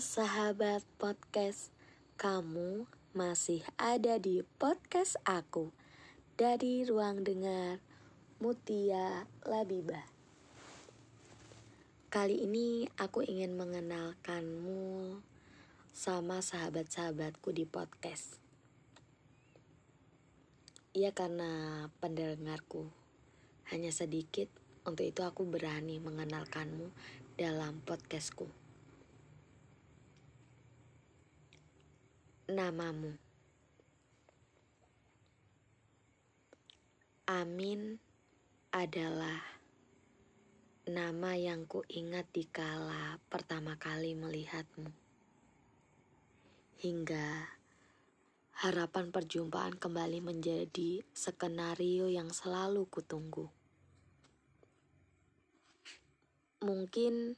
Sahabat podcast, kamu masih ada di podcast aku dari ruang dengar Mutia Labiba. Kali ini aku ingin mengenalkanmu sama sahabat-sahabatku di podcast. Iya karena pendengarku hanya sedikit, untuk itu aku berani mengenalkanmu dalam podcastku. Namamu Amin adalah nama yang kuingat dikala pertama kali melihatmu. Hingga harapan perjumpaan kembali menjadi skenario yang selalu kutunggu. Mungkin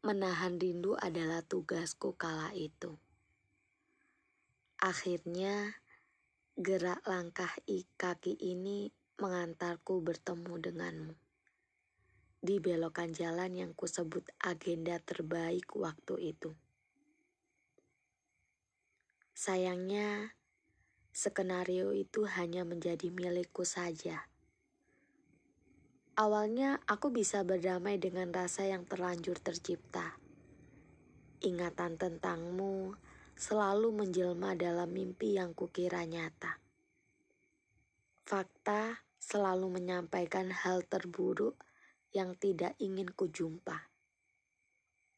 menahan rindu adalah tugasku kala itu. Akhirnya, gerak langkah kaki ini mengantarku bertemu denganmu. Di belokan jalan yang kusebut agenda terbaik waktu itu. Sayangnya, skenario itu hanya menjadi milikku saja. Awalnya aku bisa berdamai dengan rasa yang terlanjur tercipta. Ingatan tentangmu selalu menjelma dalam mimpi yang kukira nyata. Fakta selalu menyampaikan hal terburuk yang tidak ingin kujumpa.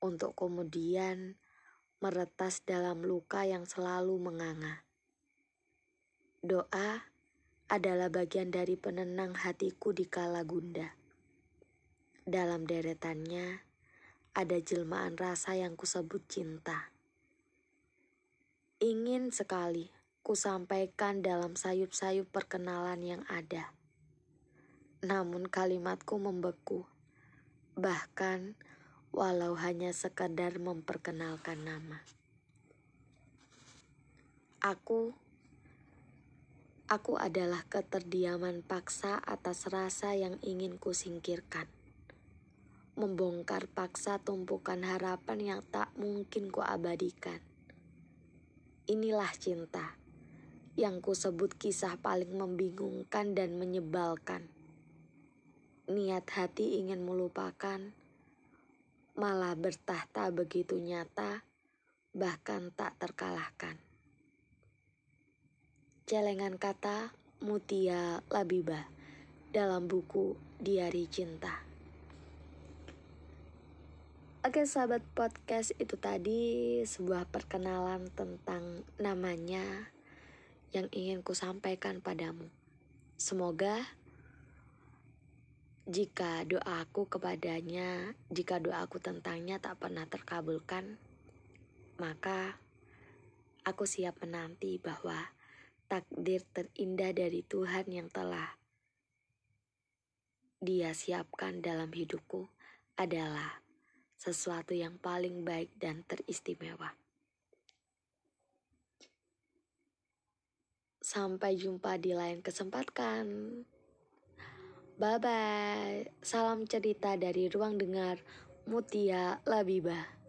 Untuk kemudian meretas dalam luka yang selalu menganga. Doa adalah bagian dari penenang hatiku di kala gunda. Dalam deretannya, ada jelmaan rasa yang kusebut cinta ingin sekali kusampaikan dalam sayup-sayup perkenalan yang ada. Namun kalimatku membeku, bahkan walau hanya sekadar memperkenalkan nama. Aku Aku adalah keterdiaman paksa atas rasa yang ingin kusingkirkan. Membongkar paksa tumpukan harapan yang tak mungkin kuabadikan Inilah cinta yang kusebut kisah paling membingungkan dan menyebalkan. Niat hati ingin melupakan, malah bertahta begitu nyata, bahkan tak terkalahkan. Celengan kata Mutia Labiba dalam buku Diari Cinta. Oke sahabat podcast itu tadi sebuah perkenalan tentang namanya yang ingin ku sampaikan padamu. Semoga jika doaku kepadanya, jika doaku tentangnya tak pernah terkabulkan, maka aku siap menanti bahwa takdir terindah dari Tuhan yang telah dia siapkan dalam hidupku adalah sesuatu yang paling baik dan teristimewa. Sampai jumpa di lain kesempatan. Bye bye. Salam cerita dari ruang dengar Mutia Labibah.